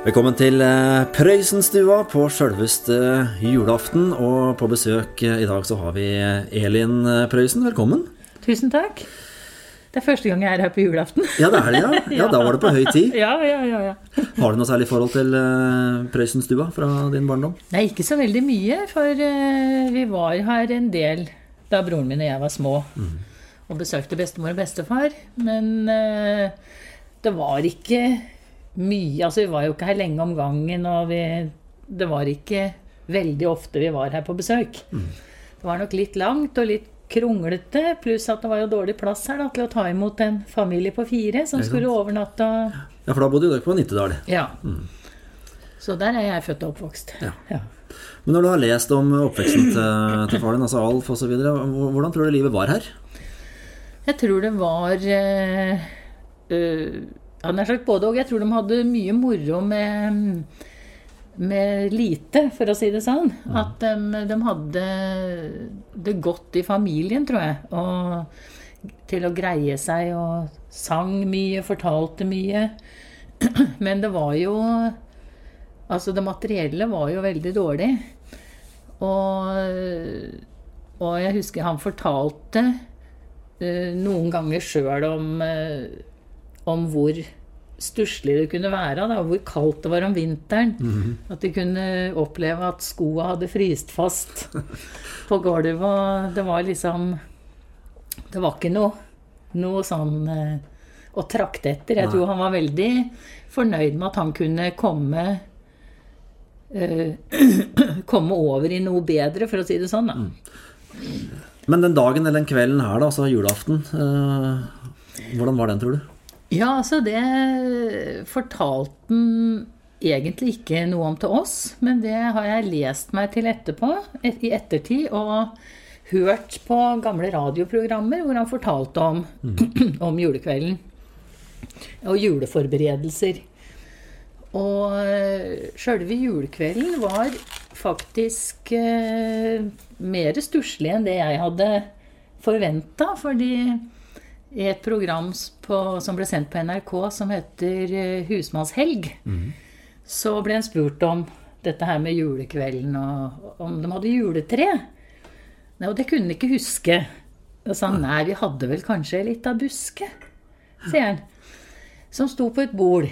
Velkommen til eh, Prøysenstua på sjølveste julaften. Og på besøk eh, i dag så har vi Elin eh, Prøysen. Velkommen. Tusen takk. Det er første gang jeg er her på julaften. Ja, det er det, ja. Ja, Da var det på høy tid. Ja, ja, ja, ja. Har du noe særlig forhold til eh, Prøysenstua fra din barndom? Nei, ikke så veldig mye, for eh, vi var her en del da broren min og jeg var små. Og besøkte bestemor og bestefar. Men eh, det var ikke mye Altså, vi var jo ikke her lenge om gangen, og vi Det var ikke veldig ofte vi var her på besøk. Det var nok litt langt og litt kronglete, pluss at det var jo dårlig plass her da, til å ta imot en familie på fire som skulle overnatte. Ja, for da bodde dere på Nittedal. Ja. Så der er jeg født og oppvokst. Ja. Ja. Men når du har lest om oppveksten til, til far din, altså Alf osv., hvordan tror du livet var her? Jeg tror det var øh, eh, ja, nær sagt både òg. Jeg tror de hadde mye moro med, med lite, for å si det sånn. At de, de hadde det godt i familien, tror jeg. Og til å greie seg og sang mye, fortalte mye. Men det var jo Altså, det materielle var jo veldig dårlig. Og, og jeg husker han fortalte uh, noen ganger sjøl om, eh, om hvor stusslig det kunne være. Da, hvor kaldt det var om vinteren. At de kunne oppleve at skoa hadde fryst fast på gulvet. Og det var liksom Det var ikke noe, noe sånn eh, å trakte etter. Jeg tror han var veldig fornøyd med at han kunne komme eh, komme over i noe bedre, for å si det sånn. Da. Men den dagen eller den kvelden her, da, altså julaften, eh, hvordan var den, tror du? Ja, altså det fortalte han egentlig ikke noe om til oss, men det har jeg lest meg til etterpå, et, i ettertid, og hørt på gamle radioprogrammer hvor han fortalte om, om julekvelden. Og juleforberedelser. Og eh, sjølve julekvelden var faktisk eh, mer stusslig enn det jeg hadde forventa, fordi i et program på, som ble sendt på NRK som heter Husmannshelg, Husmannshelg, så ble en spurt om dette her med julekvelden, og om de hadde juletre. Nei, og det kunne han ikke huske. Og sa han, nei, vi hadde vel kanskje litt av buske, sier han. Som sto på et bord.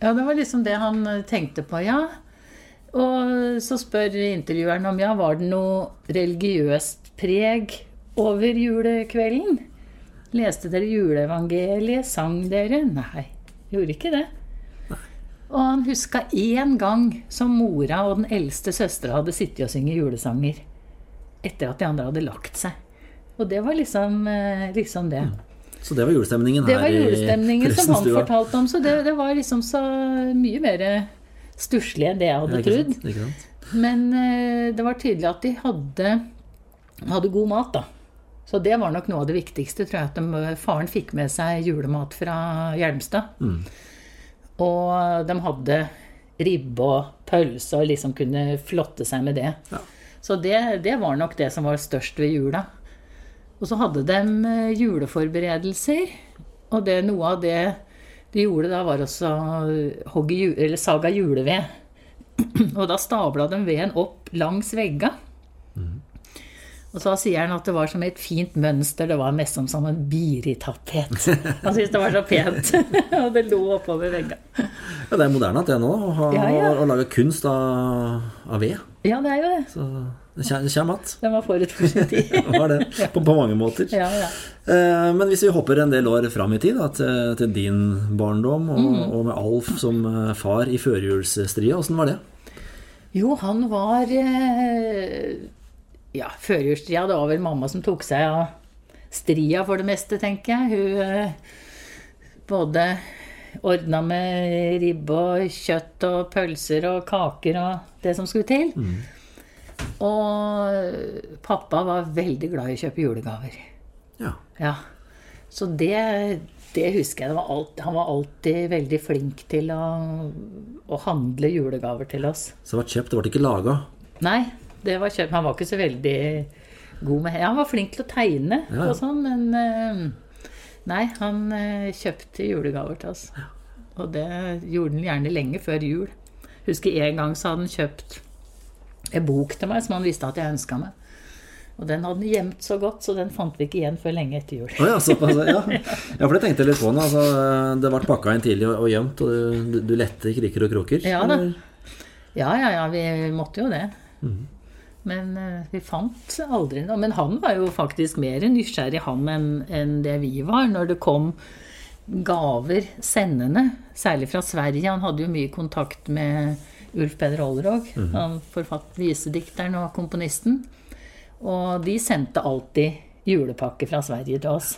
Ja, det var liksom det han eh, tenkte på, ja. Og så spør intervjueren om ja, var det noe religiøst preg over julekvelden? Leste dere juleevangeliet? Sang dere? Nei, gjorde ikke det. Og han huska én gang som mora og den eldste søstera hadde sittet og synget julesanger. Etter at de andre hadde lagt seg. Og det var liksom, eh, liksom det. Så det var julestemningen her? Det var julestemningen som han fortalte om. Så det, det var liksom så mye mer stusslig enn det jeg hadde trodd. Men eh, det var tydelig at de hadde, hadde god mat, da. Så det var nok noe av det viktigste, tror jeg. At de, faren fikk med seg julemat fra Hjelmstad. Mm. Og de hadde ribbe og pølse og liksom kunne flotte seg med det. Ja. Så det, det var nok det som var størst ved jula. Og så hadde de eh, juleforberedelser. Og det, noe av det de gjorde da, var også hogge eller saga juleved. Og da stabla de veden opp langs vegga. Og så sier han at det var som et fint mønster. Det var nesten som en biritapet. Han syntes det var så pent. Og det lå oppover veggene. Ja, det er moderne at det nå, å, ha, Ja, ja. å lage kunst av, av ved. Ja, det er jo det. Så det kommer, att. Den var forut for sin tid. Var det, på, på mange måter. Ja, ja. Eh, Men hvis vi hopper en del år fram i tid, da, til, til din barndom, og, Mm. og med Alf som eh, far i førjulsstria, åssen var det? Jo, han var eh, Ja, førjulstria, det var vel mamma som tok seg av stria for det meste, tenker jeg. Hun eh, både ordna med ribbe og kjøtt og pølser og kaker og det som skulle til. Og pappa var veldig glad i å kjøpe julegaver. Ja. Ja. Så det, det husker jeg. Det var alt, han var alltid veldig flink til å, å handle julegaver til oss. Så det var kjøpt, det ble ikke laga. Nei, det var kjøpt. Han var ikke så veldig god med Han var flink til å tegne Ja, og sånn, men eh, Nei, han eh, kjøpte julegaver til oss. Og det gjorde han gjerne lenge før jul. Husker en gang så hadde han kjøpt en bok til meg som han visste at jeg ønska meg. Og den hadde han gjemt så godt, så den fant vi ikke igjen før lenge etter jul. Oh, ja, såpass, ja. ja, for det tenkte jeg litt på. Altså, det ble pakka inn tidlig og, og gjemt, og du, du, lette i kriker og kroker. Ja da. Ja, ja, ja, vi måtte jo det. Men eh, vi fant aldri noe. Men han var jo faktisk mer nysgjerrig, han, enn det vi var. Når det kom gaver sendende, særlig fra Sverige. Han hadde jo mye kontakt med Ulf Peder Olrog, han forfatt visedikteren og komponisten. Og de sendte alltid julepakke fra Sverige til oss.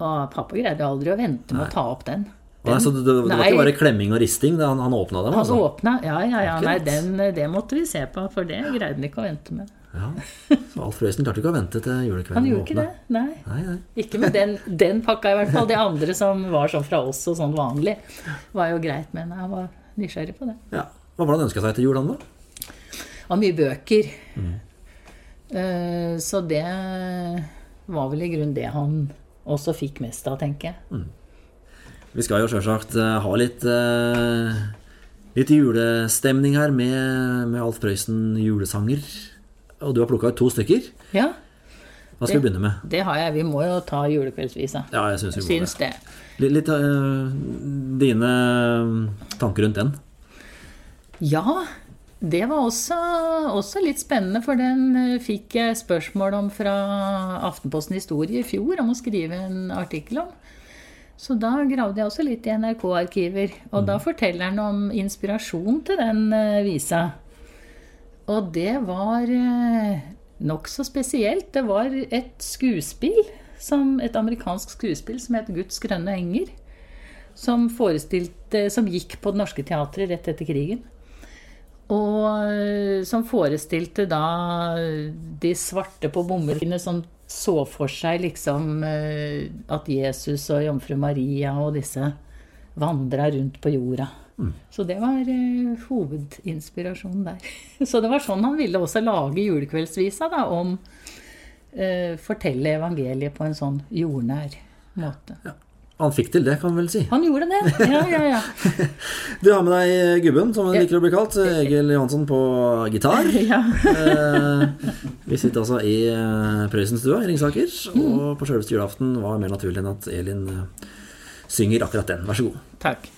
Og pappa greide aldri å vente med å ta opp den. Nei, så det, det, det var ikke bare klemming og risting, det, han, han åpna dem? Han Altså. åpna Ja, ja, ja. Nei, den, det måtte vi se på, for det greide han ikke å vente med. Ja. Så Alf Røisen klarte ikke å vente til julekvelden. Han gjorde ikke det. Nei. Nei, nei. Ikke med den, den pakka, i hvert fall. Det andre som var sånn fra oss og sånn vanlig, var jo greit, men jeg var nysgjerrig på det. Ja. Hva var det han ønska seg til jul, han da? Var mye bøker. Eh, Så det var vel i grunnen det han også fikk mest av, tenker jeg. Vi skal jo sjølsagt eh, ha litt eh, Litt julestemning her med, med Alf Prøysen julesanger. Og du har plukka ut to stykker. Ja, Hva skal vi begynne med? det har jeg. Vi må jo ta julekveldsvisa. Ja, jeg syns vi må Syns det. det. Litt, eh, dine tanker rundt den. Ja, det var også, også litt spennende, for den fikk jeg spørsmål om fra Aftenposten Historie i fjor, om å skrive en artikkel om. Så da gravde jeg også litt i NRK-arkiver, og da forteller han om inspirasjon til den eh, visa. Og det var eh, nokså spesielt. Det var et skuespill, som, et amerikansk skuespill som het Guds grønne enger. Som, som gikk på Det Norske Teatret rett etter krigen. Og eh, som forestilte da de svarte på bomullene som så for seg liksom eh, at Jesus og jomfru Maria og disse vandra rundt på jorda. Så det var eh, hovedinspirasjonen der. Så det var sånn han ville også lage julekveldsvisa, da, om eh, Fortelle evangeliet på en sånn jordnær måte. Han fikk til det, kan vi vel si. Han gjorde det! Ja, ja, ja. Du har med deg gubben, som han liker å bli kalt. Egil Johansson på gitar. ja. Eh, vi sitter altså i eh, Prøysenstua i Ringsaker, og på selveste julaften var det mer naturlig enn at Elin eh, synger akkurat den. Vær så god. Takk.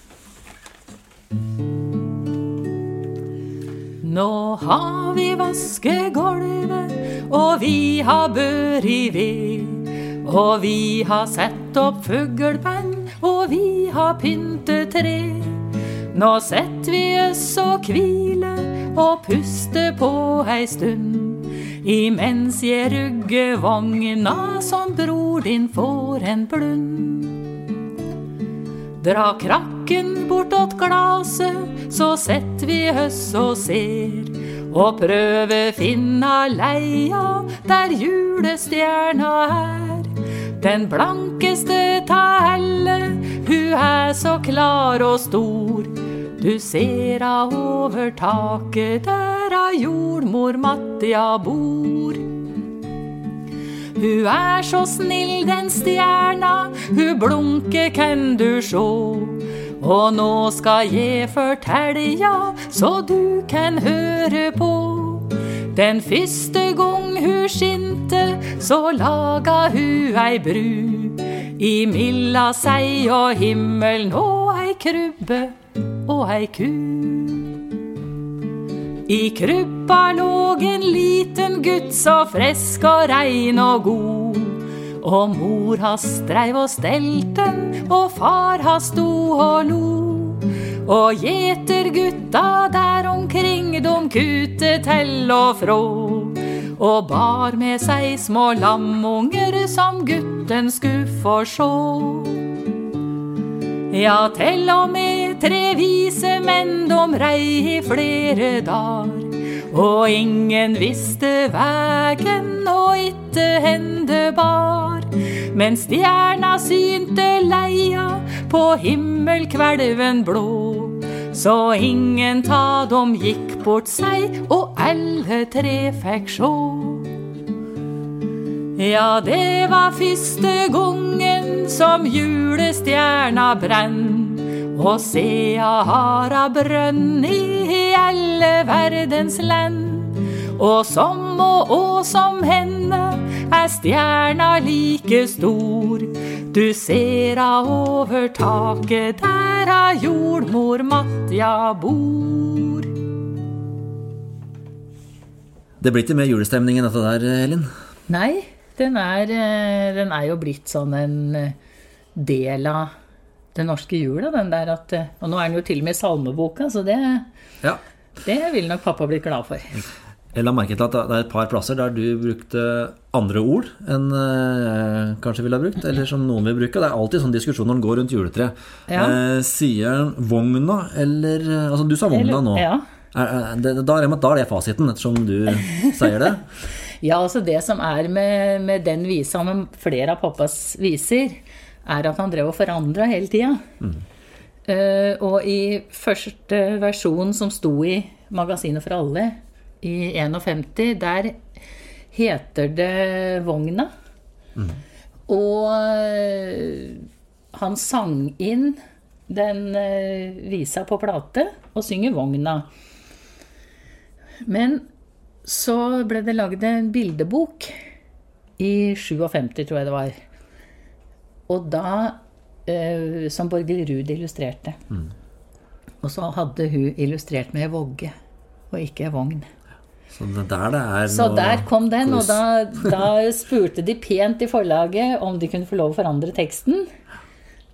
Nå har vi vaskegulvet, og vi har bør i ved. Og vi har sett opp fuglepenn, og vi har pyntet tre. Nå setter vi oss og hviler og puster på ei stund. Imens jeg rugger vogna som bror din får en blund. Dra krakken bortåt glaset, så setter vi oss og ser. Og prøver finna leia der julestjerna er. Den blankeste ta alle, hun er så klar og stor. Du ser a over taket der a jordmor Mattia bor. Hun er så snill, den stjerna, hun blunker kan du sjå. Og nå skal jeg fortelle ja, så du kan høre på. Den første gang hun skinte, så laga hun ei bru. Imilla sei og himmelen og ei krybbe og ei ku. I krybba låg en liten gutt så frisk og rein og god. Og mor hans dreiv og stelten, og far hans sto og lo. Og gjetergutta der omkring, dom kute til og frå. Og bar med seg små lamunger som gutten skulle få sjå. Ja, til og med tre vise menn, dom rei i flere dager. Og ingen visste vegen, og itte hende bar. Men stjerna synte leia på himmelkvelven blå. Så ingen ta dem gikk bort seg, og alle tre fikk sjå. Ja, det var første gangen som julestjerna brenn. Og se jeg har a brønn i alle verdens land. Og som og, å som henne er stjerna like stor. Du ser a over taket, der a jordmor Matja bor. Det blir ikke mer julestemning enn dette der, Elin? Nei, den er, eh, den er jo blitt sånn en eh, del av den norske jula, den der at eh, Og nå er den jo til og med i salmeboka, så det, Ja. det vil nok pappa bli glad for. Jeg la merke til at det er et par plasser der du brukte andre ord enn jeg kanskje ville ha brukt, eller som noen vil bruke. Det er alltid sånn diskusjon når en går rundt juletreet. Ja. Eh, sier en vogna, eller Altså, du sa vogna Eller- nå. ja. Er, er, det, da, er det, da er det fasiten, ettersom du sier det. Ja, altså det som er med, med den visa, med flere av pappas viser, er at han drev og forandra hele tida. Eh, og i første versjon som sto i Magasinet for alle, i 51, der heter det Vogna. Og eh, han sang inn den eh, visa på plate og synger Vogna. Men så ble det lagd en bildebok i 57, tror jeg det var. Og da eh, Som Borghild Ruud illustrerte. Og så hadde hun illustrert med vogge, og ikke vogn. Så det der det er Så der kom den, og da, da spurte de pent i forlaget om de kunne få lov å forandre teksten.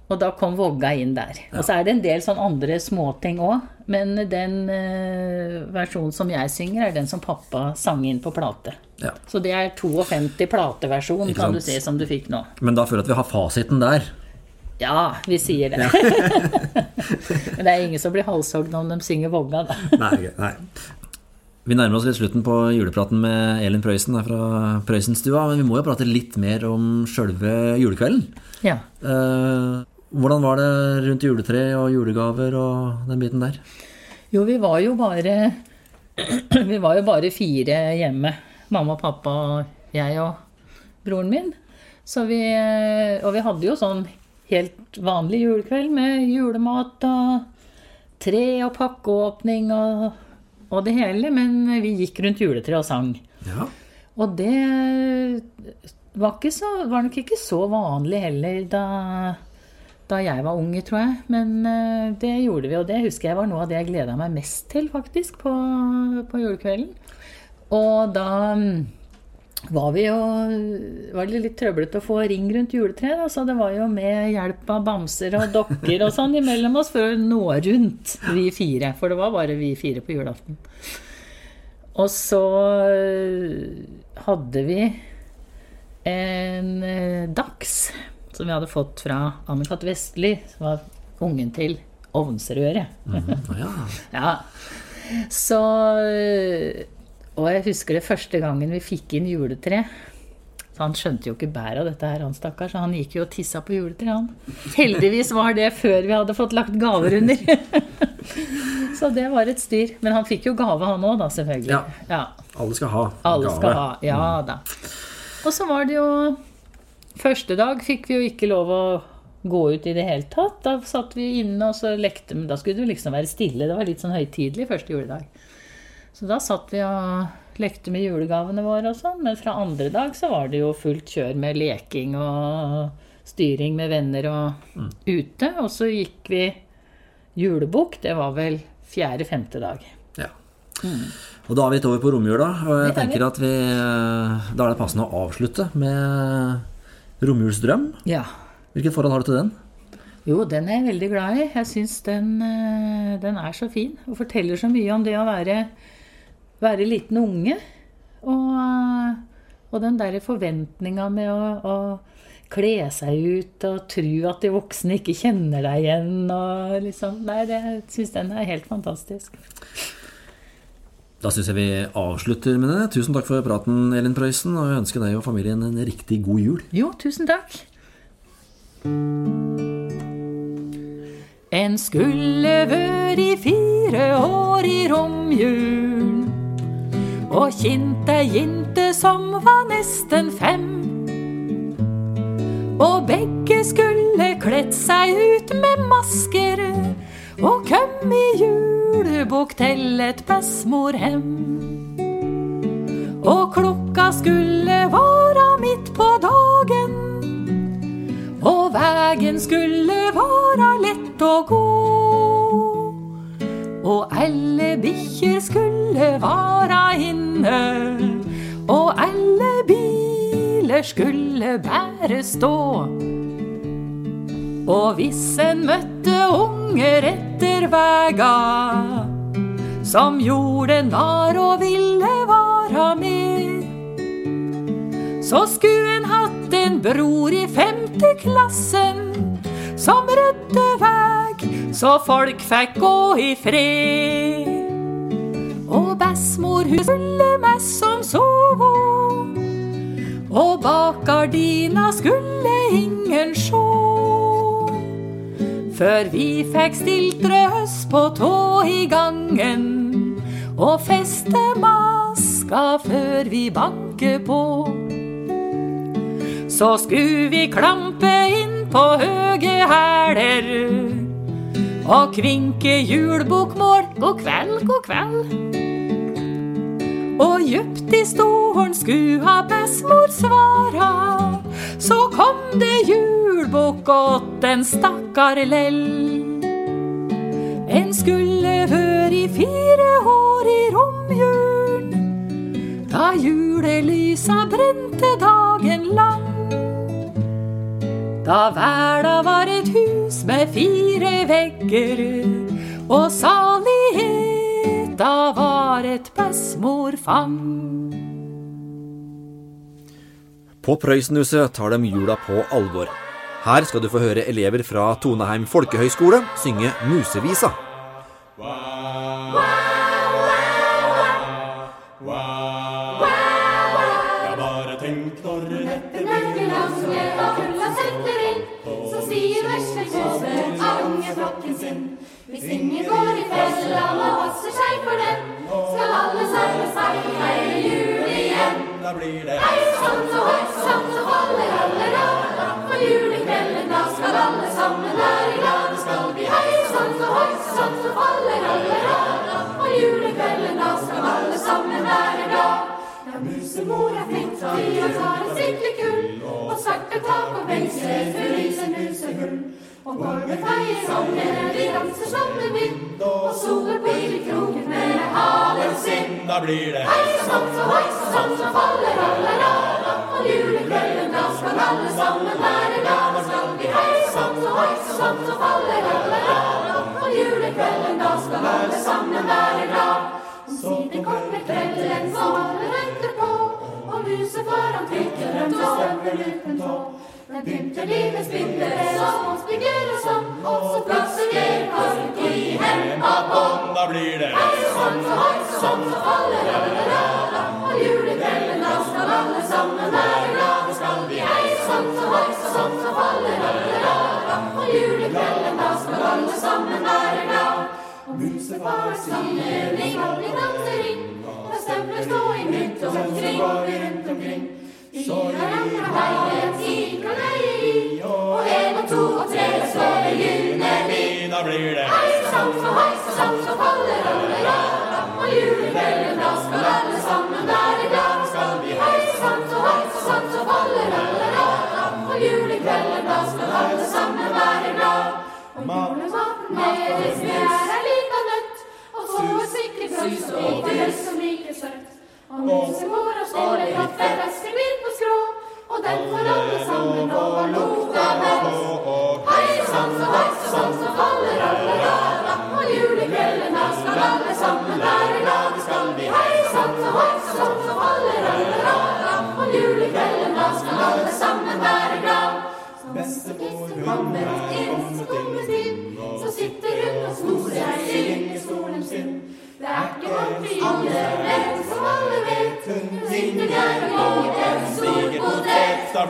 Og da kom Vågga inn der. Og så er det en del sånn andre småting òg. Men den uh, versjonen som jeg synger, er den som pappa sang inn på plate. Ja. Så det er 52 plateversjon, kan du si, som du fikk nå. Men da føler jeg at vi har fasiten der. Ja, vi sier det. Men det er ingen som blir halshogd om de synger Vågga, da. Nei, nei. Vi nærmer oss litt slutten på julepraten med Elin Prøysen fra Prøysenstua, men vi må jo prate litt mer om sjølve julekvelden. Ja. Eh, hvordan var det rundt juletre og julegaver og den biten der? Jo, vi var jo bare Vi var jo bare fire hjemme. Mamma, pappa, jeg og broren min. Så vi, og vi hadde jo sånn helt vanlig julekveld med julemat og tre og pakkeåpning og, og det hele. Men vi gikk rundt juletreet og sang. Ja. Og det var, så, var nok ikke så vanlig heller da, da jeg var unge, tror jeg. Men eh, det gjorde vi, og det husker jeg var noe av det jeg gleda meg mest til, faktisk, på, på julekvelden. Og da mm, var jo var det litt trøblete å få ring rundt juletreet, så det var jo med hjelp av bamser og dokker og sånn imellom oss for å nå rundt, vi fire. For det var bare vi fire på julaften. Og så øh, hadde vi en øh, dags som vi hadde fått fra Anne-Kat. Vestli, som var ungen til ovnsrøret. ja. Ja. Så øh, Og jeg husker det første gangen vi fikk inn juletre. Så Han skjønte jo ikke bæret av dette, her, han stakkars. så han gikk jo og tissa på juletreet, han. Heldigvis var det før vi hadde fått lagt gaver under. så det var et styr. Men han fikk jo gave, han òg, da, selvfølgelig. Ja. ja. Alle skal ha Alle gave. skal ha. Ja da. Og så var det jo Første dag fikk vi jo ikke lov å gå ut i det hele tatt. Da satt vi inne og så lekte men Da skulle det liksom være stille. Det var litt sånn høytidelig første juledag. Så da satt vi og lekte med julegavene våre og sånn. Men fra andre dag så var det jo fullt kjør med leking og styring med venner og ute. Og så gikk vi julebukk. Det var vel fjerde-femte dag. Ja. Og da er vi litt over på romjula, og jeg er tenker at vi eh, Da er det passende å avslutte med romjulsdrøm. Ja. Hvilket forhold har du til den? Jo, den er jeg veldig glad i. Jeg syns den, eh, den er så fin. Og forteller så mye om det å være, være liten unge. Og, eh, og den derre forventninga med å, å kle seg ut og tro at de voksne ikke kjenner deg igjen. Og liksom, nei, det- jeg syns den er helt fantastisk. Da syns jeg vi avslutter med det. Tusen takk for praten, Elin Prøysen, og jeg ønsker deg og familien en riktig god jul. Jo, tusen takk. En skulle vært i fire år i romjul og kjente ei jente som var nesten fem. Og begge skulle kledd seg ut med masker og kom i julebukk til et bestemorhem. Og klokka skulle vara midt på dagen, og vegen skulle vara lett å gå. Og alle bikkjer skulle vara inne, og alle biler skulle bare stå. Og hvis en møtte unger etter vega, som gjorde narr og ville vara med, så skulle en hatt en bror i femte klassen som rydde veg, så folk fikk gå i fred. Og bestemor hun skulle mest som sovo, og bak gardina skulle ingen sjå. Før vi fikk stilt røs på tå i gangen, og feste maska før vi banker på. Så skulle vi klampe inn på høge hæler og kvinke julebokmål god kveld, god kveld. Og djupt i stolen skulle ha bestemor svara, så kom det julebukk åt en stakkar lell. En skulle vør i fire år i romjulen, da julelysa brente dagen lang. Da verda var et hus med fire vegger, og saligheta var et bestemorfang. På Prøysenhuset tar de jula på alvor. Her skal du få høre elever fra Toneheim folkehøgskole synge Musevisa. Jeg Musemor er flink til tar ta skikkelig kull. Og svarte tak og benker for lyser musehull. Og gulvet feier sangen, de danser som en vind. Og soler i kroken med halen sin. Da blir det Hei sann så hei sann så faller alle rada. Og julekvelden da skal alle sammen være glade. Skal vi hei sann så hei sann så faller alle rada. Og julekvelden da skal alle sammen være glad. Siden kommer kvelden som alle venter trykker dem og støver uten tå. Men pynter de med som og småspigger og sånn. Og så plasser de kork i henda på. Da blir det Sånn så hei, sånn så faller alle rad. Og julekvelden da skal alle sammen være glade. Skal vi hei, sånn så hei, sånn så faller alle rad. Og julekvelden da skal alle sammen være glad. Og musefar sammenligning og vi danser inn. Og stemmer stå midt omkring går vi rundt omkring. Vi har andre veien, vi kan jeg gi. Og en og to og tre så vi gylne vi. Da blir det Hei sann så hei sann så faller alle rad. Og julekvelden da skal alle sammen være glad. Skal vi hei sann så hei sann så faller alle rad. Og julekvelden da skal alle sammen være glad. Og julematen med det er ei lita nøtt. Og så er sikkert brød som liker som liker søtt. Og musemor har og kaffe, fest i midt på skrå. Og den får alle sammen over lukta mett.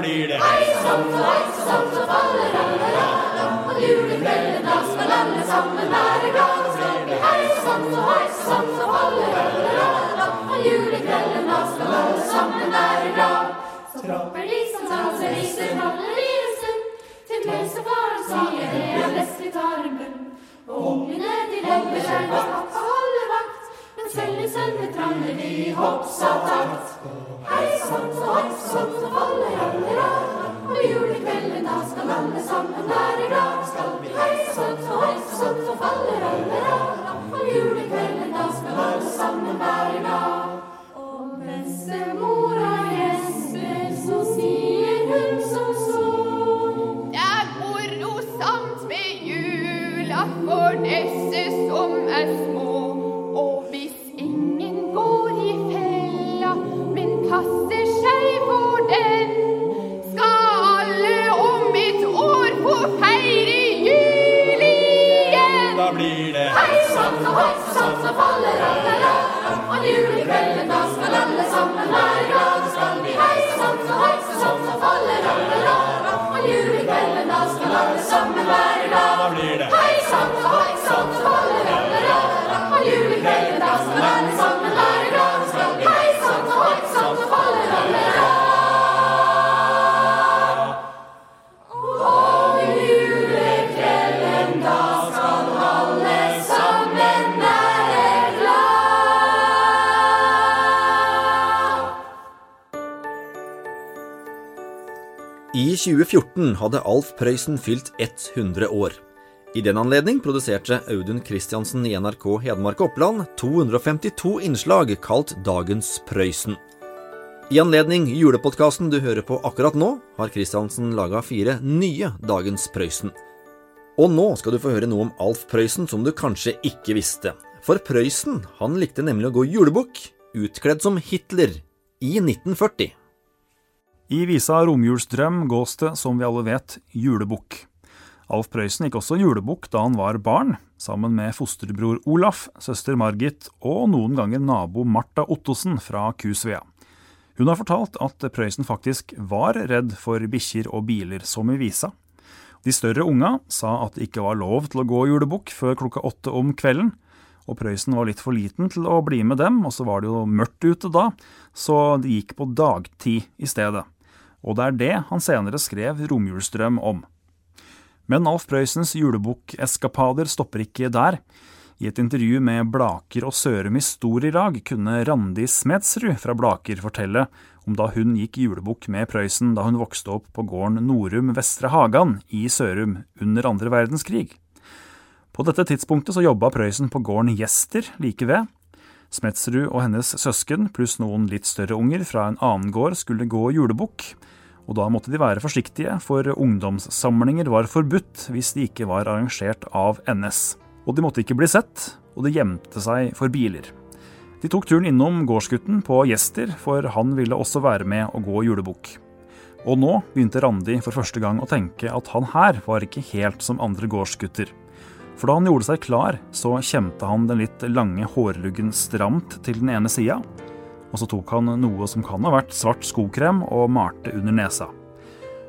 blir det hei sann og hei sann, og faller alle radam. Og julekvelden da skal alle sammen være glade. Så blir hei sann og hei sann, og faller alle radam. Og julekvelden da skal alle sammen være glad. Så propper de som danser, viser holder i en stund. Til pølse får en sang, det er best vi tar en bunn. Og ungene de legger seg vakt og holder vakt. Men selv i sønne traller de i hoppsatakt. Hei sann, og hei sann, og faller alle så hei sann, så faller alle rad. Og julekvelden da skal alle sammen være glad. Og bestemora gjesper, skal alle sammen være glad. Da blir det 2014 hadde Alf Prøysen fylt 100 år. I den anledning produserte Audun Christiansen i NRK Hedmark Oppland 252 innslag kalt Dagens Prøysen. I anledning julepodkasten du hører på akkurat nå, har Christiansen laga fire nye Dagens Prøysen. Og nå skal du få høre noe om Alf Prøysen som du kanskje ikke visste. For Prøysen han likte nemlig å gå julebukk, utkledd som Hitler, i 1940. I visa Romjulsdrøm gås det, som vi alle vet, julebukk. Alf Prøysen gikk også julebukk da han var barn, sammen med fosterbror Olaf, søster Margit og noen ganger nabo Marta Ottosen fra Kusvea. Hun har fortalt at Prøysen faktisk var redd for bikkjer og biler, som i visa. De større unga sa at det ikke var lov til å gå julebukk før klokka åtte om kvelden, og Prøysen var litt for liten til å bli med dem, og så var det jo mørkt ute da, så de gikk på dagtid i stedet. Og det er det han senere skrev Romjulsdrøm om. Men Alf Prøysens julebukkeskapader stopper ikke der. I et intervju med Blaker og Sørum Historielag kunne Randi Smedsrud fra Blaker fortelle om da hun gikk julebukk med Prøysen da hun vokste opp på gården Norum Vestre Hagan i Sørum under andre verdenskrig. På dette tidspunktet så jobba Prøysen på gården Gjester like ved. Smedsrud og hennes søsken pluss noen litt større unger fra en annen gård skulle gå julebukk, og da måtte de være forsiktige, for ungdomssamlinger var forbudt hvis de ikke var arrangert av NS. Og de måtte ikke bli sett, og de gjemte seg for biler. De tok turen innom gårdsgutten på Gjester, for han ville også være med og gå julebukk. Og nå begynte Randi for første gang å tenke at han her var ikke helt som andre gårdsgutter. For da han gjorde seg klar, så kjemte han den litt lange hårluggen stramt til den ene sida, og så tok han noe som kan ha vært svart skokrem og malte under nesa.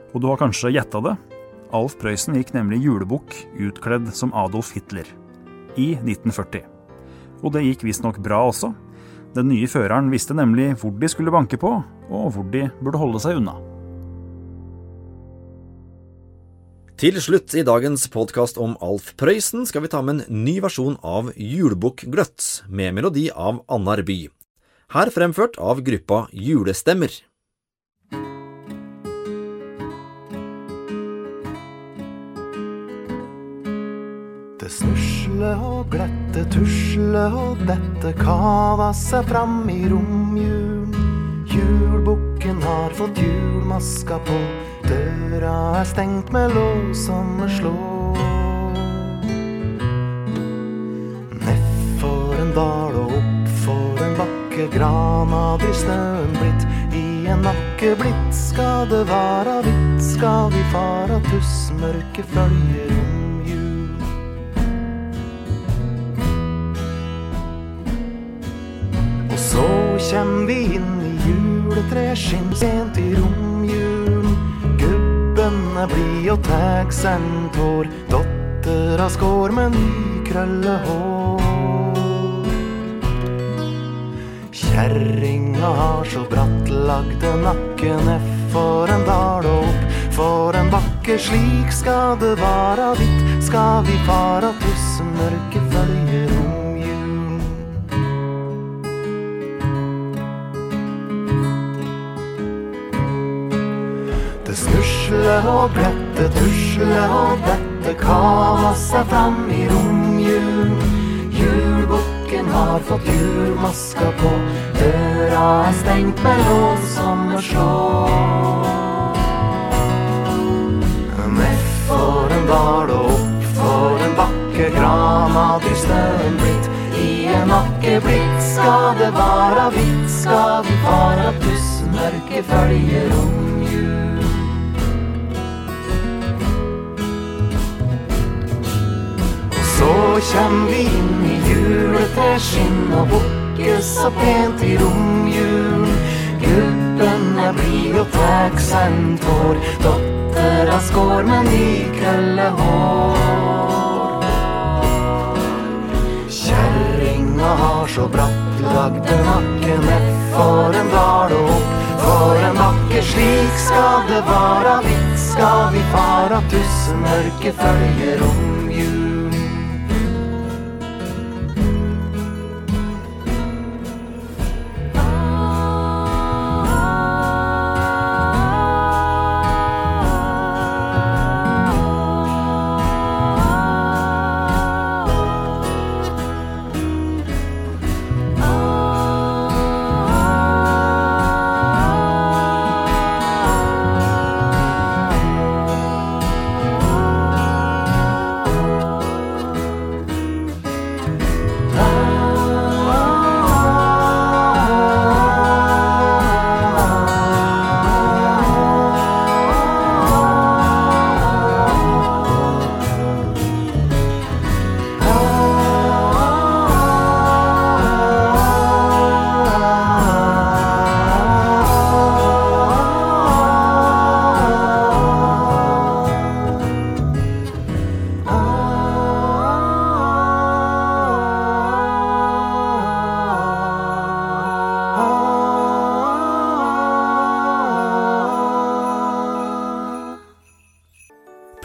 Og du har kanskje gjetta det? Alf Prøysen gikk nemlig julebukk utkledd som Adolf Hitler. I 1940. Og det gikk visstnok bra også. Den nye føreren visste nemlig hvor de skulle banke på, og hvor de burde holde seg unna. Til slutt i dagens podkast om Alf Prøysen skal vi ta med en ny versjon av Julebukk Gløtt, med melodi av Annar By. Her fremført av gruppa Julestemmer. Det snusle og glette, tusle og dette kava seg fram i romjulen. Julbukken har fått julmaska på, døra er stengt med lås som slår. Nedfor en dal og oppfor en bakke, grana blir snøen blitt. I en nakke blitt skal det vara hvitt, skal vi fara tussmørke følger romjul. Og så kjem vi inn i juletreskinn sent i romjulen. Gubbene blid og tar seg en tår, dottera skår med nykrøllehår. Kjerringa har så bratt Lagde nakke nedfor en dal og opp for en bakke. Slik skal det vara ditt skal vi fara tusen mørke romjulen. Og glette, tusle og dette, kava seg fram i romjulen. Julbukken har fått julmaska på, døra er stengt med lås som må slå. Ned for en dal og opp for en bakke, grana til snøen blitt. I en makke blitt skal det vara vidt, skal vi fara pussmørket følger om Og kjem vi inn i juleteskinn og bukker så pent i romjulen. Gubben er blid og tar seg en tår, dottera skår med nykrøllehår. Kjerringa har så brattlagde nakke ned for en dal og opp for en bakke. Slik skal det vara, vidt skal vi fara, tusenmørke følger om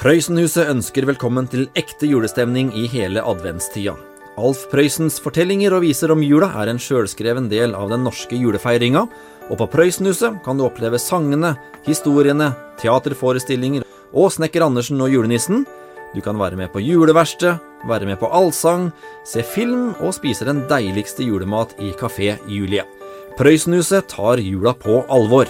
Prøysenhuset ønsker velkommen til ekte julestemning i hele adventstida. Alf Prøysens fortellinger og viser om jula er en sjølskreven del av den norske julefeiringa, og på Prøysenhuset kan du oppleve sangene, historiene, teaterforestillinger og Snekker Andersen og julenissen. Du kan være med på juleverksted, være med på allsang, se film og spise den deiligste julemat i Kafé Julie. Prøysenhuset tar jula på alvor.